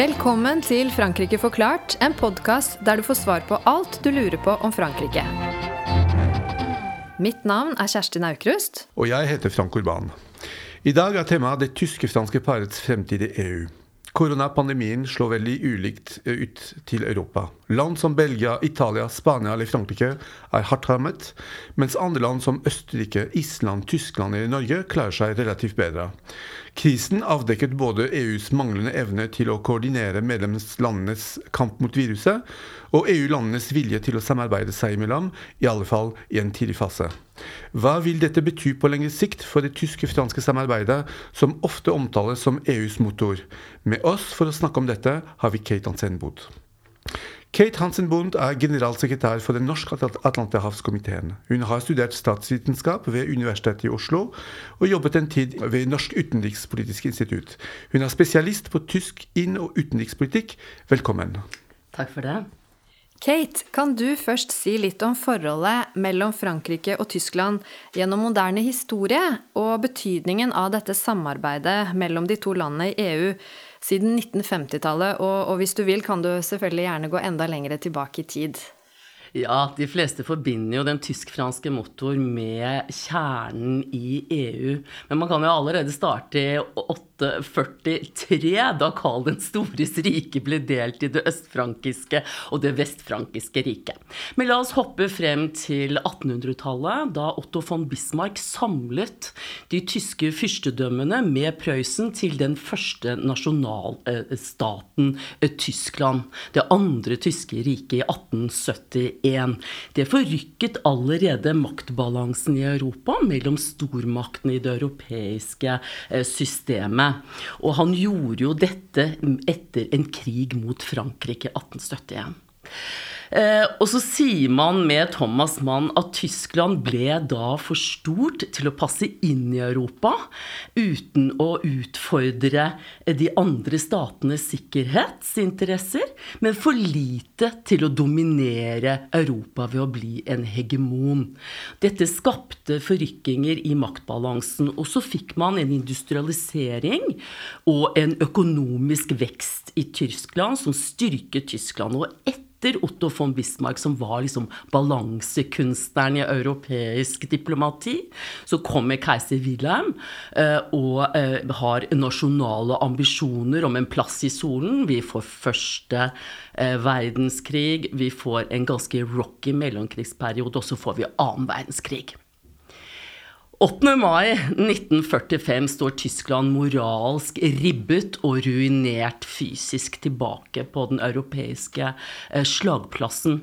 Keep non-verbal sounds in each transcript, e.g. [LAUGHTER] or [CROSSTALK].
Velkommen til Frankrike forklart, en podkast der du får svar på alt du lurer på om Frankrike. Mitt navn er Kjersti Naukrust. Og jeg heter Frank Urban. I dag er temaet det tyske-franske parets fremtid i EU. Koronapandemien slår veldig ulikt eh, ut til Europa. Land som Belgia, Italia, Spania eller Frankrike er hardt rammet, mens andre land som Østerrike, Island, Tyskland eller Norge klarer seg relativt bedre. Krisen avdekket både EUs manglende evne til å koordinere medlemslandenes kamp mot viruset, og EU-landenes vilje til å samarbeide seg imellom, i alle fall i en tidlig fase. Hva vil dette bety på lengre sikt for det tyske-franske samarbeidet, som ofte omtales som EUs motor? Med oss for å snakke om dette har vi Kate Hansen-Boot. Kate Hansen Bundt er generalsekretær for Den norske atlanterhavskomiteen. Hun har studert statsvitenskap ved Universitetet i Oslo og jobbet en tid ved Norsk utenrikspolitisk institutt. Hun er spesialist på tysk inn- og utenrikspolitikk. Velkommen. Takk for det. Kate, kan du først si litt om forholdet mellom Frankrike og Tyskland gjennom moderne historie, og betydningen av dette samarbeidet mellom de to landene i EU siden 1950-tallet? Og, og hvis du vil, kan du selvfølgelig gjerne gå enda lenger tilbake i tid. Ja, de fleste forbinder jo den tysk-franske motor med kjernen i EU. Men man kan jo allerede starte i 843, da Karl den stores rike ble delt i det østfrankiske og det vestfrankiske riket. Men la oss hoppe frem til 1800-tallet, da Otto von Bismarck samlet de tyske fyrstedømmene med Prøysen til den første nasjonalstaten eh, Tyskland. Det andre tyske riket i 1871 én. Det forrykket allerede maktbalansen i Europa mellom stormaktene i det europeiske eh, systemet. Og han gjorde jo dette etter en krig mot Frankrike i 1871. Eh, og så sier man med Thomas Mann at Tyskland ble da for stort til å passe inn i Europa uten å utfordre de andre statenes sikkerhetsinteresser, men for lite til å dominere Europa ved å bli en hegemon. Dette skapte forrykkinger i maktbalansen, og så fikk man en industrialisering og en økonomisk vekst i Tyskland som styrket Tyskland. og etter etter Otto von Bismarck, som var liksom balansekunstneren i europeisk diplomati, så kommer keiser Wilhelm eh, og eh, har nasjonale ambisjoner om en plass i solen. Vi får første eh, verdenskrig, vi får en ganske rocky mellomkrigsperiode, og så får vi annen verdenskrig. 8. mai 1945 står Tyskland moralsk ribbet og ruinert fysisk tilbake på den europeiske eh, slagplassen.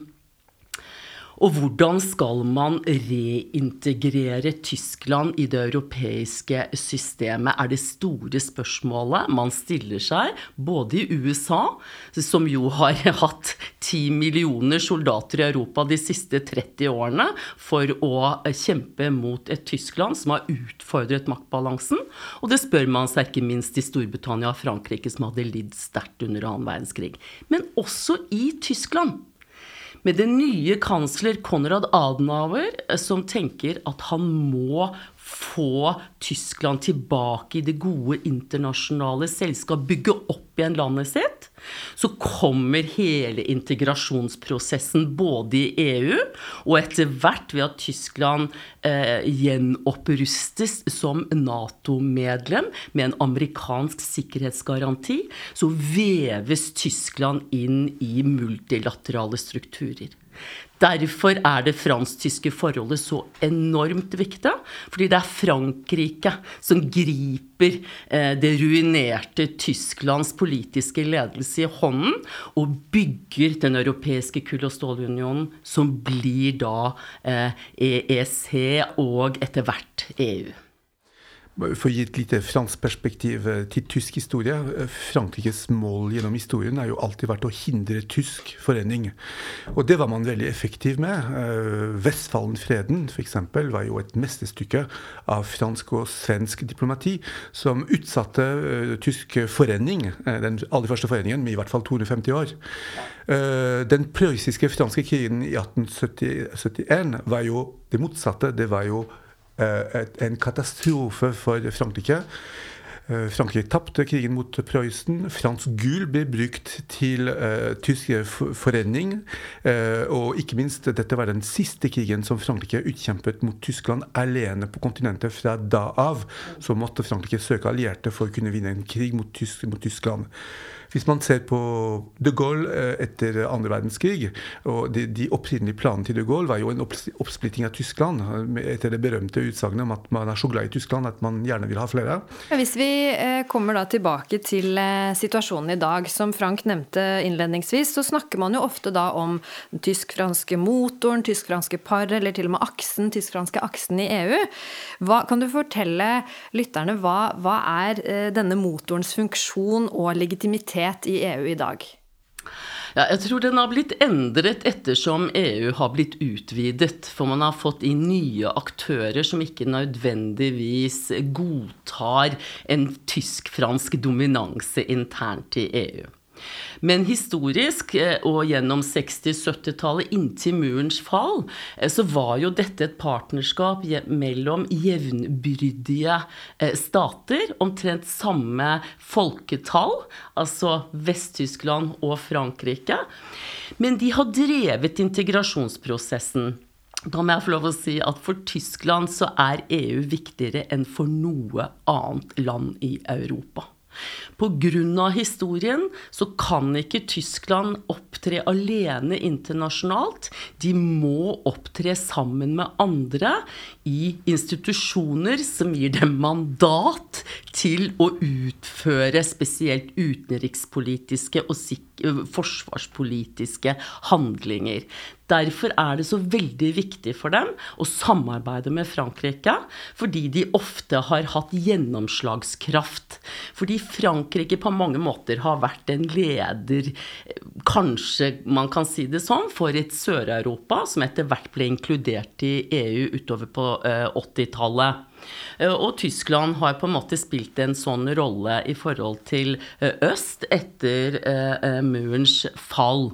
Og hvordan skal man reintegrere Tyskland i det europeiske systemet, er det store spørsmålet man stiller seg, både i USA, som jo har [LAUGHS] hatt ti millioner soldater i Europa de siste 30 årene for å kjempe mot et Tyskland som har utfordret maktbalansen, og det spør man seg ikke minst i Storbritannia og Frankrike, som hadde lidd sterkt under annen verdenskrig. Men også i Tyskland med den nye kansler Konrad Adenauer, eh, som tenker at han må få Tyskland tilbake i det gode internasjonale selskap, bygge opp igjen landet sitt, så kommer hele integrasjonsprosessen både i EU og etter hvert ved at Tyskland eh, gjenopprustes som Nato-medlem med en amerikansk sikkerhetsgaranti, så veves Tyskland inn i multilaterale strukturer. Derfor er det fransk-tyske forholdet så enormt viktig. Fordi det er Frankrike som griper eh, det ruinerte Tysklands politiske ledelse i hånden og bygger den europeiske kull- og stålunionen, som blir da EEC og etter hvert EU. For å gi et lite fransk perspektiv eh, til tysk historie. Eh, Frankrikes mål gjennom historien har jo alltid vært å hindre tysk forening. Og det var man veldig effektiv med. Vestfallenfreden f.eks. var jo et mesterstykke av fransk og svensk diplomati som utsatte tysk forening, den aller første foreningen, med i hvert fall 250 år. Den prøyssiske franske krigen i 1871 var jo det motsatte. Det var jo Eh, en katastrofe for Frankrike. Eh, Frankrike tapte krigen mot Prøysen. Fransk gull ble brukt til uh, tysk forening. Uh, og ikke minst, dette var den siste krigen som Frankrike utkjempet mot Tyskland alene på kontinentet. Fra da av så måtte Frankrike søke allierte for å kunne vinne en krig mot, Tysk, mot Tyskland. Hvis man ser på de Gaulle eh, etter andre verdenskrig, og de, de opprinnelige planene til de Gaulle var jo en oppsplitting av Tyskland, etter det berømte utsagnet om at man er så glad i Tyskland at man gjerne vil ha flere. Hvis vi eh, kommer da tilbake til eh, situasjonen i dag, som Frank nevnte innledningsvis, så snakker man jo ofte da om den tysk-franske motoren, tysk-franske par, eller til og med aksen, tysk-franske aksen i EU. Hva, kan du fortelle lytterne hva, hva er denne motorens funksjon og legitimitet aktivitet i EU i dag? Ja, jeg tror den har blitt endret ettersom EU har blitt utvidet. For man har fått inn nye aktører som ikke nødvendigvis godtar en tysk-fransk dominanse internt i EU. Men historisk, eh, og gjennom 60-70-tallet, inntil murens fall, eh, så var jo dette et partnerskap mellom jevnbyrdige eh, stater, omtrent samme folketall, altså Vest-Tyskland og Frankrike. Men de har drevet integrasjonsprosessen. Da må jeg få lov å si at for Tyskland så er EU viktigere enn for noe annet land i Europa. Pga. historien så kan ikke Tyskland opptre alene internasjonalt. De må opptre sammen med andre i institusjoner som gir dem mandat til å utføre spesielt utenrikspolitiske og forsvarspolitiske handlinger. Derfor er det så veldig viktig for dem å samarbeide med Frankrike, fordi de ofte har hatt gjennomslagskraft. Fordi Frankrike på mange måter har vært en leder, kanskje man kan si det sånn, for et Sør-Europa som etter hvert ble inkludert i EU utover på 80-tallet. Eh, og Tyskland har på en måte spilt en sånn rolle i forhold til eh, øst etter eh, murens fall.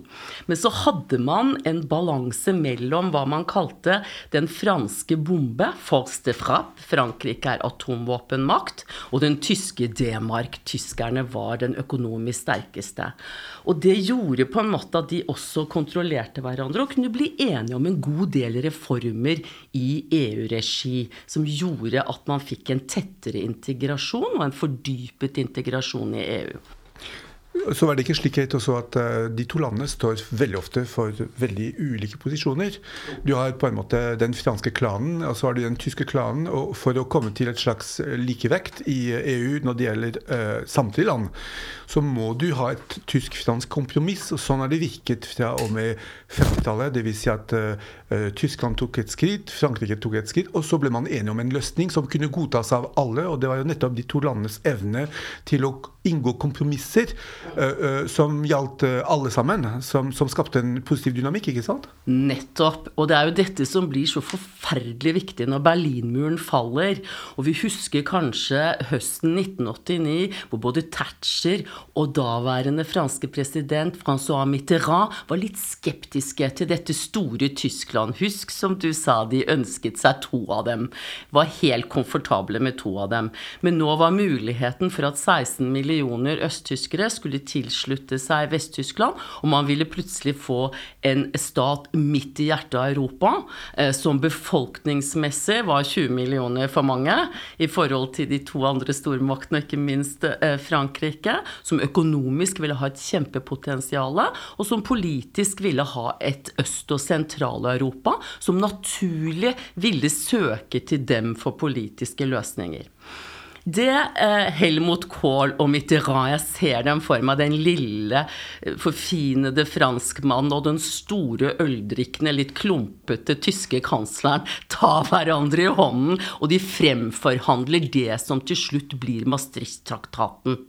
Men så hadde man en balanse mellom hva man kalte den franske bombe, force de Frankrike er atomvåpenmakt, og den tyske D-mark, tyskerne var den økonomisk sterkeste. Og det gjorde på en måte at de også kontrollerte hverandre og kunne bli enige om en god del reformer i EU-regi, som gjorde at man fikk en tettere integrasjon og en fordypet integrasjon i EU. Så var det ikke slik også at eh, De to landene står veldig ofte for veldig ulike posisjoner. Du har på en måte den franske klanen, og så har du den tyske klanen. og For å komme til et slags likevekt i EU når det gjelder uh, samtlige land, så må du ha et tysk-fransk kompromiss. og Sånn har det virket fra og med 50-tallet. Dvs. Si at uh, Tyskland tok et skritt, Frankrike tok et skritt, og så ble man enige om en løsning som kunne godtas av alle. og Det var jo nettopp de to landenes evne til å inngå kompromisser som gjaldt alle sammen, som, som, skapte en positiv dynamikk, ikke sant? Nettopp. Og det er jo dette som blir så forferdelig viktig når Berlinmuren faller. Og vi husker kanskje høsten 1989, hvor både Thatcher og daværende franske president Francois Mitterrand var litt skeptiske til dette store Tyskland. Husk, som du sa, de ønsket seg to av dem. Var helt komfortable med to av dem. Men nå var muligheten for at 16 millioner østtyskere skulle tilslutte seg Vest-Tyskland, og man ville plutselig få en stat midt i hjertet av Europa, eh, som befolkningsmessig var 20 millioner for mange i forhold til de to andre stormaktene, og ikke minst eh, Frankrike, som økonomisk ville ha et kjempepotensial, og som politisk ville ha et Øst- og Sentral-Europa som naturlig ville søke til dem for politiske løsninger. Det eh, Helmut Kohl og Mitterrand Jeg ser dem for meg, den lille, eh, forfinede franskmannen og den store øldrikkende, litt klumpete tyske kansleren ta hverandre i hånden, og de fremforhandler det som til slutt blir Maastricht-traktaten.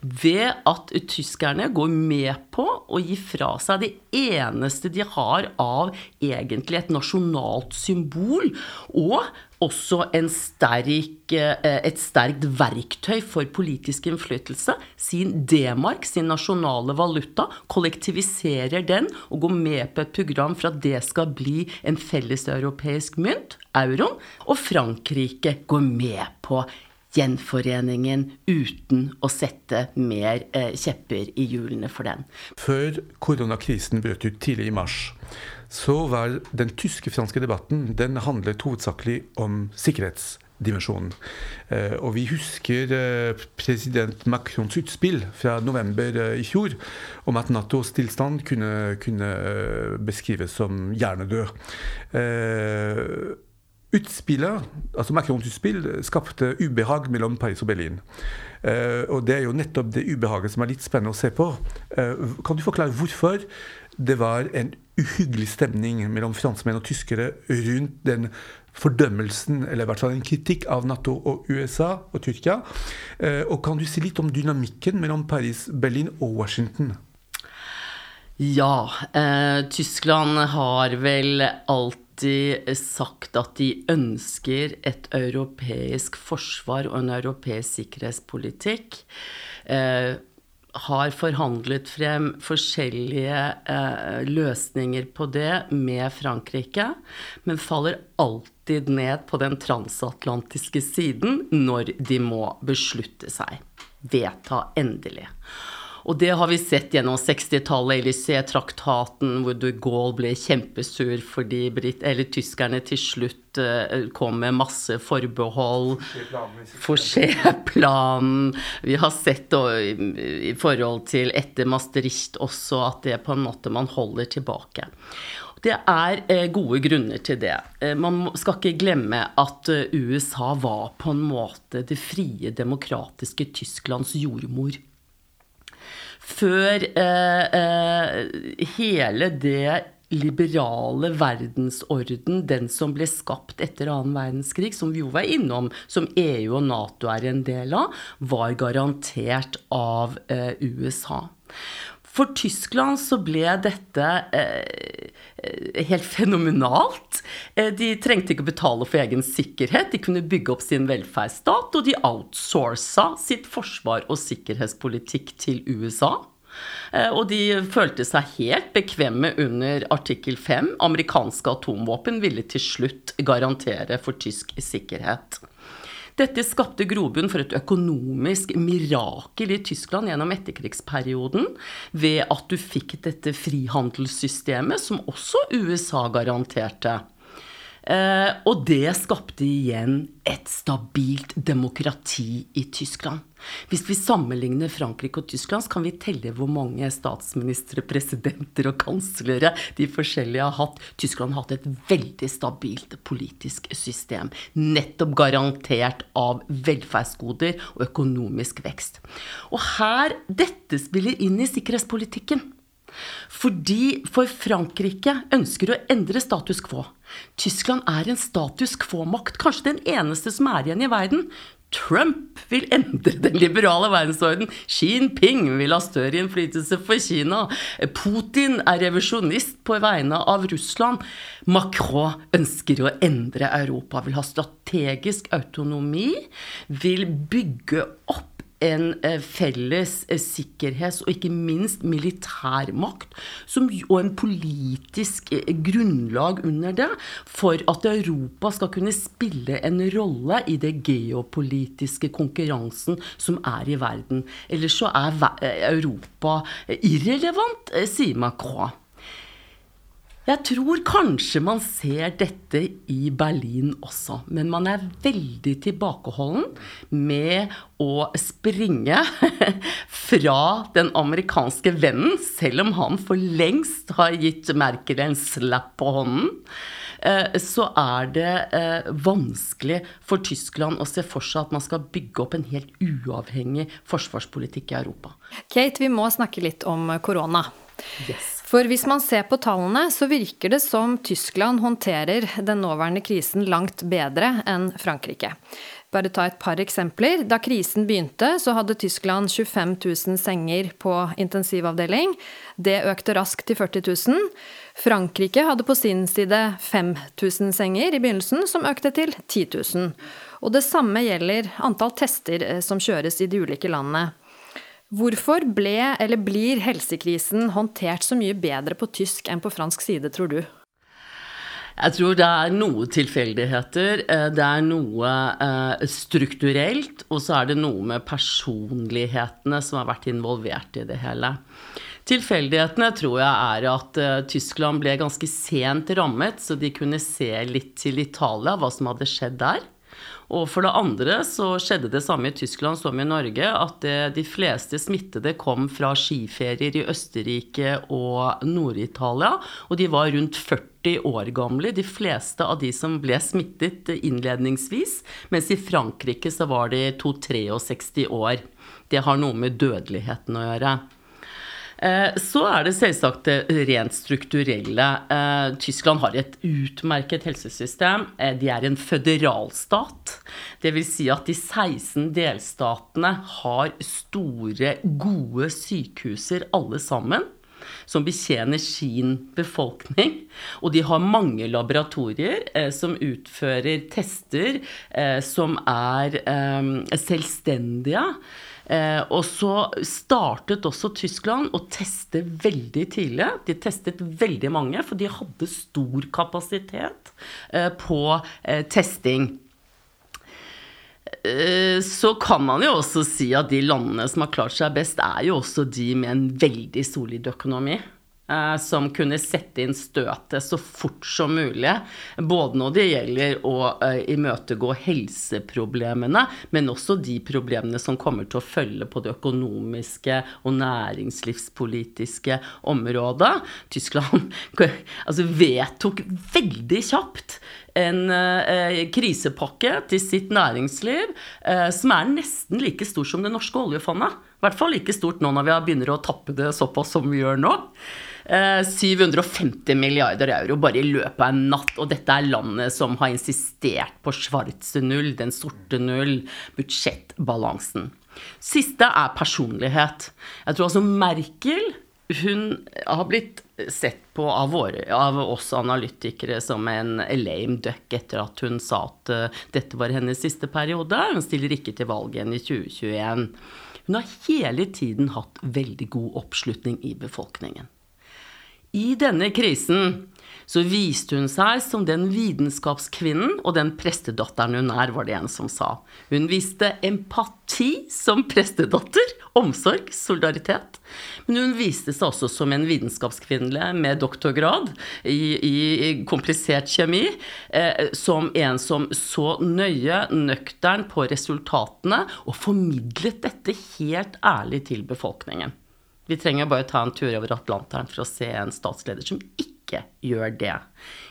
Ved at tyskerne går med på å gi fra seg det eneste de har av egentlig et nasjonalt symbol, og også sterk, eh, et sterkt verktøy for politisk innflytelse. Sin D-mark, sin nasjonale valuta, kollektiviserer den og går med på et program for at det skal bli en felleseuropeisk mynt, euroen. Og Frankrike går med på gjenforeningen uten å sette mer eh, kjepper i hjulene for den. Før koronakrisen brøt ut tidlig i mars, så var den tyske-franske debatten den handlet hovedsakelig om sikkerhetsdimensjonen. Eh, og vi husker eh, president Macrons utspill fra november eh, i fjor om at Natos tilstand kunne, kunne beskrives som hjernedød. Utspillet, altså Macrons utspill skapte ubehag mellom Paris og Berlin. Og det er jo nettopp det ubehaget som er litt spennende å se på. Kan du forklare hvorfor det var en uhyggelig stemning mellom franskmenn og tyskere rundt den fordømmelsen, eller i hvert fall en kritikk av Nato og USA og Tyrkia? Uh, og kan du si litt om dynamikken mellom Paris, Berlin og Washington? Ja, Tyskland har vel alltid sagt at de ønsker et europeisk forsvar og en europeisk sikkerhetspolitikk. Eh, har forhandlet frem forskjellige eh, løsninger på det med Frankrike, men faller alltid ned på den transatlantiske siden når de må beslutte seg. Vedta endelig. Og det har vi sett gjennom 60-tallet, Élysée-traktaten, hvor de Gaulle ble kjempesur fordi Brit eller tyskerne til slutt uh, kom med masse forbehold. Forse-planen. Vi har sett i forhold til etter Maastricht også at det på en måte man holder tilbake. Det er eh, gode grunner til det. Eh, man skal ikke glemme at eh, USA var på en måte det frie, demokratiske Tysklands jordmor før eh, eh, hele det liberale verdensorden, den som ble skapt etter annen verdenskrig, som vi jo var innom, som EU og Nato er en del av, var garantert av eh, USA. For Tyskland så ble dette eh, helt fenomenalt. Eh, de trengte ikke å betale for egen sikkerhet, de kunne bygge opp sin velferdsstat, og de outsourca sitt forsvar og sikkerhetspolitikk til USA. Eh, og de følte seg helt bekvemme under artikkel 5. Amerikanske atomvåpen ville til slutt garantere for tysk sikkerhet. Dette skapte grobunn for et økonomisk mirakel i Tyskland gjennom etterkrigsperioden, ved at du fikk dette frihandelssystemet som også USA garanterte. Eh, og det skapte igjen et stabilt demokrati i Tyskland. Hvis vi sammenligner Frankrike og Tyskland, så kan vi telle hvor mange statsministre, presidenter og kanslere de forskjellige har hatt. Tyskland har hatt et veldig stabilt politisk system. Nettopp garantert av velferdsgoder og økonomisk vekst. Og her Dette spiller inn i sikkerhetspolitikken. Fordi for Frankrike ønsker å endre status quo. Tyskland er en status quo-makt, kanskje den eneste som er igjen i verden. Trump vil endre den liberale verdensorden. Xi Jinping vil ha større innflytelse for Kina. Putin er revisjonist på vegne av Russland. Macron ønsker å endre Europa, vil ha strategisk autonomi, vil bygge opp en eh, felles eh, sikkerhets- og ikke minst militærmakt, og en politisk eh, grunnlag under det, for at Europa skal kunne spille en rolle i det geopolitiske konkurransen som er i verden. Ellers så er Europa irrelevant, sier Macron. Jeg tror kanskje man ser dette i Berlin også, men man er veldig tilbakeholden med å springe [LAUGHS] fra den amerikanske vennen, selv om han for lengst har gitt Merkel en slapp på hånden. så er det vanskelig for Tyskland å se for seg at man skal bygge opp en helt uavhengig forsvarspolitikk i Europa. Kate, vi må snakke litt om korona. Yes. For hvis man ser på tallene, så virker det som Tyskland håndterer den nåværende krisen langt bedre enn Frankrike. Bare ta et par eksempler. Da krisen begynte, så hadde Tyskland 25 000 senger på intensivavdeling. Det økte raskt til 40 000. Frankrike hadde på sin side 5000 senger i begynnelsen, som økte til 10 000. Og det samme gjelder antall tester eh, som kjøres i de ulike landene. Hvorfor ble eller blir helsekrisen håndtert så mye bedre på tysk enn på fransk side, tror du? Jeg tror det er noe tilfeldigheter. Eh, det er noe eh, strukturelt, og så er det noe med personlighetene som har vært involvert i det hele. Tilfeldighetene tror jeg er at uh, Tyskland ble ganske sent rammet, så de kunne se litt til Italia, hva som hadde skjedd der. Og for det andre så skjedde det samme i Tyskland som i Norge, at de fleste smittede kom fra skiferier i Østerrike og Nord-Italia, og de var rundt 40 år gamle, de fleste av de som ble smittet innledningsvis, mens i Frankrike så var de 2-63 år. Det har noe med dødeligheten å gjøre. Eh, så er det selvsagt det rent strukturelle. Eh, Tyskland har et utmerket helsesystem. Eh, de er en føderalstat. Dvs. Si at de 16 delstatene har store, gode sykehuser alle sammen som betjener sin befolkning. Og de har mange laboratorier som utfører tester som er selvstendige. Eh, og så startet også Tyskland å teste veldig tidlig. De testet veldig mange, for de hadde stor kapasitet eh, på eh, testing. Så kan man jo også si at de landene som har klart seg best, er jo også de med en veldig solid økonomi. Eh, som kunne sette inn støtet så fort som mulig. Både når det gjelder å uh, imøtegå helseproblemene, men også de problemene som kommer til å følge på det økonomiske og næringslivspolitiske området. Tyskland [LAUGHS] altså, vedtok veldig kjapt en eh, krisepakke til sitt næringsliv eh, som er nesten like stor som det norske oljefondet. I hvert fall like stort nå når vi begynner å tappe det såpass som vi gjør nå. 750 eh, milliarder euro bare i løpet av en natt. Og dette er landet som har insistert på schwarze null, den sorte null, budsjettbalansen. Siste er personlighet. Jeg tror altså Merkel hun har blitt sett på av, våre, av, oss analytikere som en lame duck etter at hun sa at uh, dette var hennes siste periode. Hun stiller ikke til valg igjen i 2021. Hun har hele tiden hatt veldig god oppslutning i befolkningen. I denne krisen så viste hun seg som den vitenskapskvinnen og den prestedatteren hun er, var det en som sa. Hun viste empati som prestedatter, omsorg, solidaritet. Men hun viste seg også som en vitenskapskvinne med doktorgrad i, i komplisert kjemi, eh, som en som så nøye, nøktern på resultatene og formidlet dette helt ærlig til befolkningen. Vi trenger bare ta en tur over Atlanteren for å se en statsleder som ikke gjør det.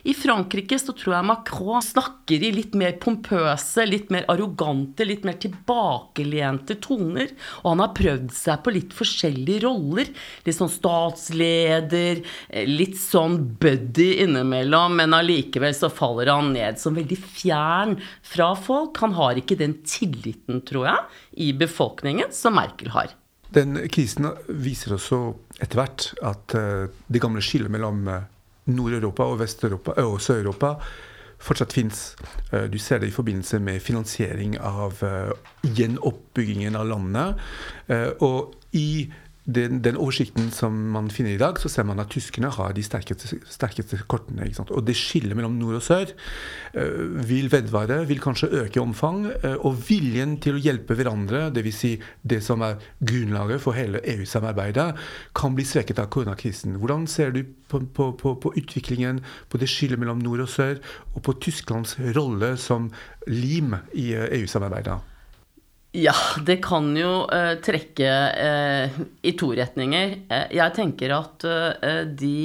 I Frankrike så tror jeg Macron snakker i litt mer pompøse, litt mer arrogante, litt mer tilbakelente toner. Og han har prøvd seg på litt forskjellige roller. Litt sånn statsleder, litt sånn buddy innimellom. Men allikevel så faller han ned som veldig fjern fra folk. Han har ikke den tilliten, tror jeg, i befolkningen som Merkel har. Den krisen viser også etter hvert at uh, det gamle skillet mellom uh, Nord-Europa og Vest-Europa uh, og Sør-Europa fortsatt fins. Du ser det i forbindelse med finansiering av gjenoppbyggingen av landet. Og i den, den, oversikten som man finner i dag, så ser man at tyskerne har de sterkeste, sterkeste kortene. Og det skillet mellom nord og sør uh, vil vedvare, vil kanskje øke omfang. Uh, og viljen til å hjelpe hverandre, dvs. Si det som er grunnlaget for hele EU-samarbeidet, kan bli svekket av koronakrisen. Hvordan ser du på, på, på, på, utviklingen, på det skillet mellom nord og sør, og på Tysklands rolle som lim i uh, EU-samarbeidet? Ja, det kan jo uh, trekke uh, i to retninger. Uh, jeg tenker at de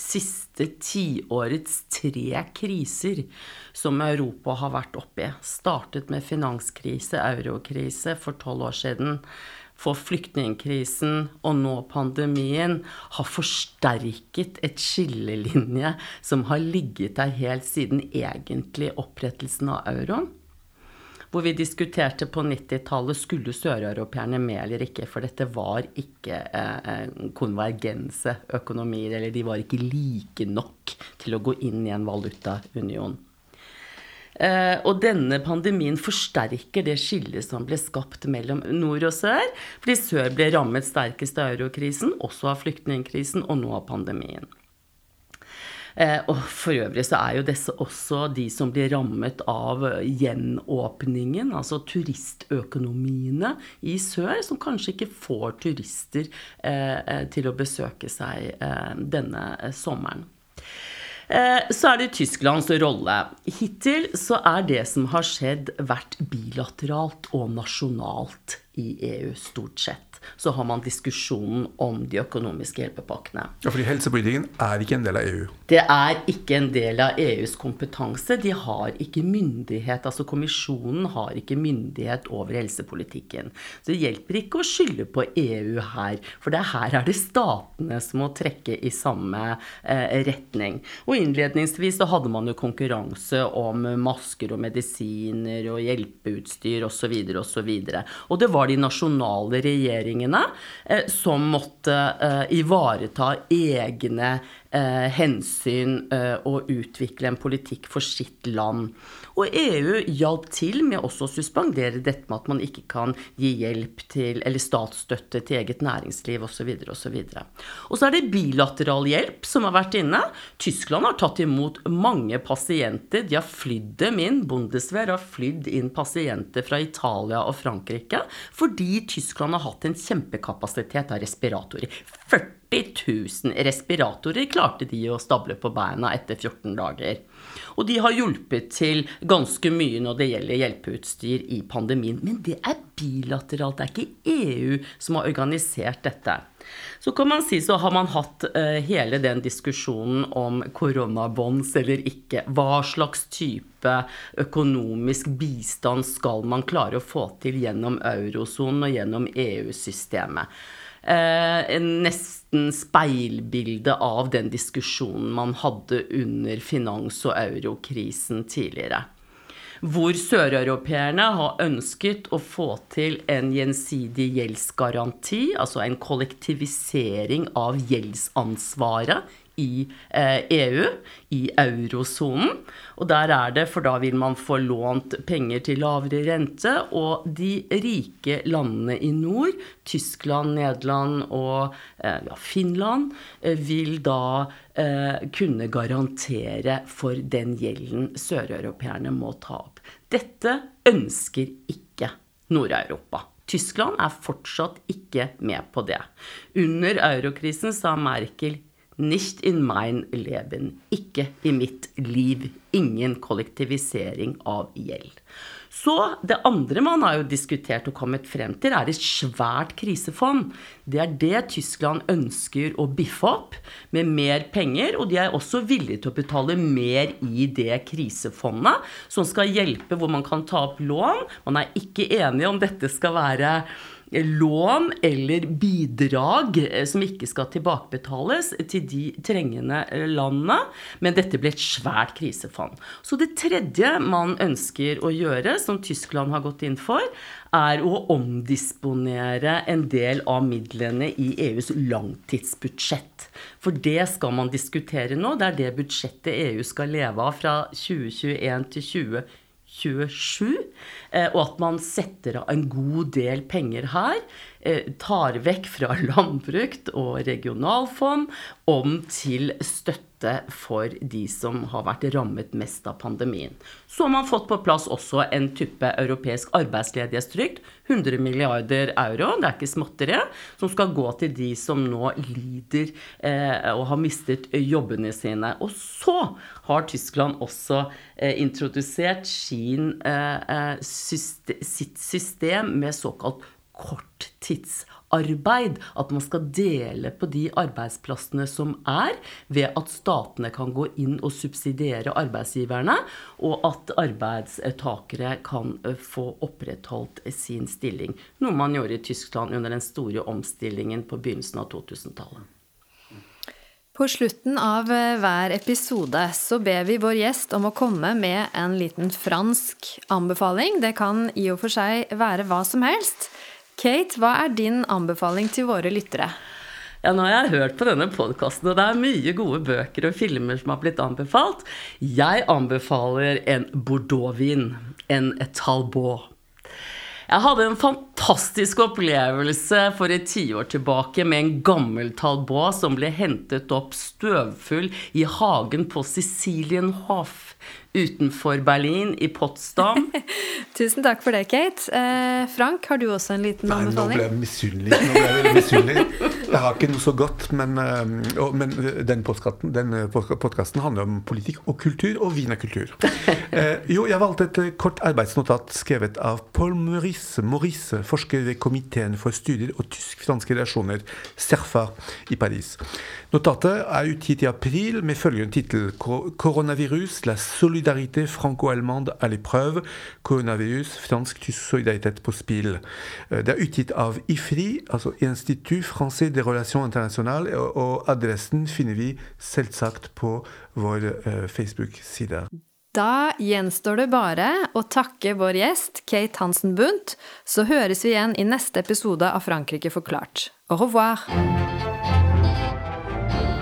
siste tiårets tre kriser som Europa har vært oppi. Startet med finanskrise, eurokrise for tolv år siden. For flyktningkrisen og nå pandemien har forsterket et skillelinje som har ligget der helt siden egentlig opprettelsen av euroen hvor vi diskuterte på 90-tallet skulle søreuropeerne med eller ikke, for dette var ikke eh, konvergense økonomier, eller de var ikke like nok til å gå inn i en valutaunion. Eh, og denne pandemien forsterker det skillet som ble skapt mellom nord og sør, fordi sør ble rammet sterkest av eurokrisen, også av flyktningkrisen og nå av pandemien. Eh, og for øvrig så er jo disse også de som blir rammet av gjenåpningen, altså turistøkonomiene i sør, som kanskje ikke får turister eh, eh, til å besøke seg denne sommeren. Så er det Tysklands rolle. Hittil så er det som har skjedd, vært bilateralt og nasjonalt i EU, stort sett så har man diskusjonen om de økonomiske hjelpepakkene. Ja, fordi Helsepolitikken er ikke en del av EU? Det er ikke en del av EUs kompetanse. De har ikke myndighet, altså Kommisjonen har ikke myndighet over helsepolitikken. Så det hjelper ikke å skylde på EU her, for det her er det statene som må trekke i samme eh, retning. Og innledningsvis så hadde man jo konkurranse om masker og medisiner og hjelpeutstyr osv. osv. Og, så og det var de nasjonale regjeringene regjeringene eh, som måtte eh, ivareta egne eh, hensyn og utvikle en politikk for sitt land. Og EU hjalp til med også å suspendere dette med at man ikke kan gi hjelp til, eller statsstøtte til eget næringsliv osv. osv. Og så er det bilateral hjelp som har vært inne. Tyskland har tatt imot mange pasienter. De har flydd dem inn. Bundeswehr har flydd inn pasienter fra Italia og Frankrike fordi Tyskland har hatt en kjempekapasitet av respiratorer. 40 000 respiratorer klarte de å stable på beina etter 14 dager. Og de har hjulpet til ganske mye når det gjelder hjelpeutstyr i pandemien. Men det er bilateralt, det er ikke EU som har organisert dette. Så kan man si så har man hatt uh, hele den diskusjonen om koronabonds eller ikke. Hva slags type økonomisk bistand skal man klare å få til gjennom eurosonen og gjennom EU-systemet? Eh, nesten speilbilde av den diskusjonen man hadde under finans- og eurokrisen tidligere. Hvor søreuropeerne har ønsket å få til en gjensidig gjeldsgaranti, altså en kollektivisering av gjeldsansvaret i EU, eh, e i eurosonen. Og der er det, for da vil man få lånt penger til lavere rente. Og de rike landene i nord, Tyskland, Nederland og eh, ja, Finland, eh, vil da eh, kunne garantere for den gjelden søreuropeerne må ta opp. Dette ønsker ikke Nord-Europa. Tyskland er fortsatt ikke med på det. Under eurokrisen sa Merkel Nicht in mein Leben. Ikke i mitt liv. Ingen kollektivisering av gjeld. Så det andre man har jo diskutert og kommet frem til, er et svært krisefond. Det er det Tyskland ønsker å biffe opp med mer penger. Og de er også villige til å betale mer i det krisefondet, som skal hjelpe hvor man kan ta opp lån. Man er ikke enige om dette skal være lån eller bidrag eh, som ikke skal tilbakebetales til de trengende landene. Men dette ble et svært krisefond. Så det tredje man ønsker å gjøre, som Tyskland har gått inn for, er å omdisponere en del av midlene i EUs langtidsbudsjett. For det skal man diskutere nå. Det er det budsjettet EU skal leve av fra 2021 til 2022. 27, eh, og at man setter av en god del penger her. Eh, tar vekk fra landbruk og regionalfond om til støtte for de som har vært rammet mest av pandemien. Så har man fått på plass også en type europeisk arbeidsledighetstrygd. 100 milliarder euro, det er ikke småtteri, som skal gå til de som nå lider eh, og har mistet jobbene sine. Og så har Tyskland også eh, introdusert sin, eh, syste, sitt system med såkalt korttidspermittering deltidsarbeid. At man skal dele på de arbeidsplassene som er, ved at statene kan gå inn og subsidiere arbeidsgiverne, og at arbeidstakere kan få opprettholdt sin stilling. Noe man gjorde i Tyskland under den store omstillingen på begynnelsen av 2000-tallet. På slutten av hver episode så ber vi vår gjest om å komme med en liten fransk anbefaling. Det kan i og for seg være hva som helst. Kate, hva er din anbefaling til våre lyttere? Ja, nå har jeg hørt på denne podkasten, og det er mye gode bøker og filmer som har blitt anbefalt. Jeg anbefaler en Bordeaux-vin, en Talbot. Jeg hadde en fantastisk opplevelse for et tiår tilbake med en gammel Talbot som ble hentet opp støvfull i hagen på Sicilian Hoff utenfor Berlin, i Potsdam. [LAUGHS] Tusen takk for det, Kate. Eh, Frank, har du også en liten Nei, anbefaling? Nå ble jeg misunnelig. Nå ble jeg veldig misunnelig. Jeg har ikke noe så godt, men, uh, men den podkasten handler om politikk og kultur, og wienerkultur. [LAUGHS] Eh, jo, jeg valgte et kort arbeidsnotat skrevet av Paul Maurice, Maurice forsker ved Komiteen for studier og tysk-franske relasjoner, SERFA, i Paris. Notatet er utgitt i april med følgende tittel 'Koronavirus, la solidarité franco-allemande à l'épreuve'. Koronavirus, fransk-tysk solidaritet på spill. Det er utgitt av IFRI, altså Institut Français des Relations Internationales, og adressen finner vi selvsagt på vår Facebook-side. Da gjenstår det bare å takke vår gjest, Kate Hansen Bundt. Så høres vi igjen i neste episode av Frankrike forklart. Au revoir!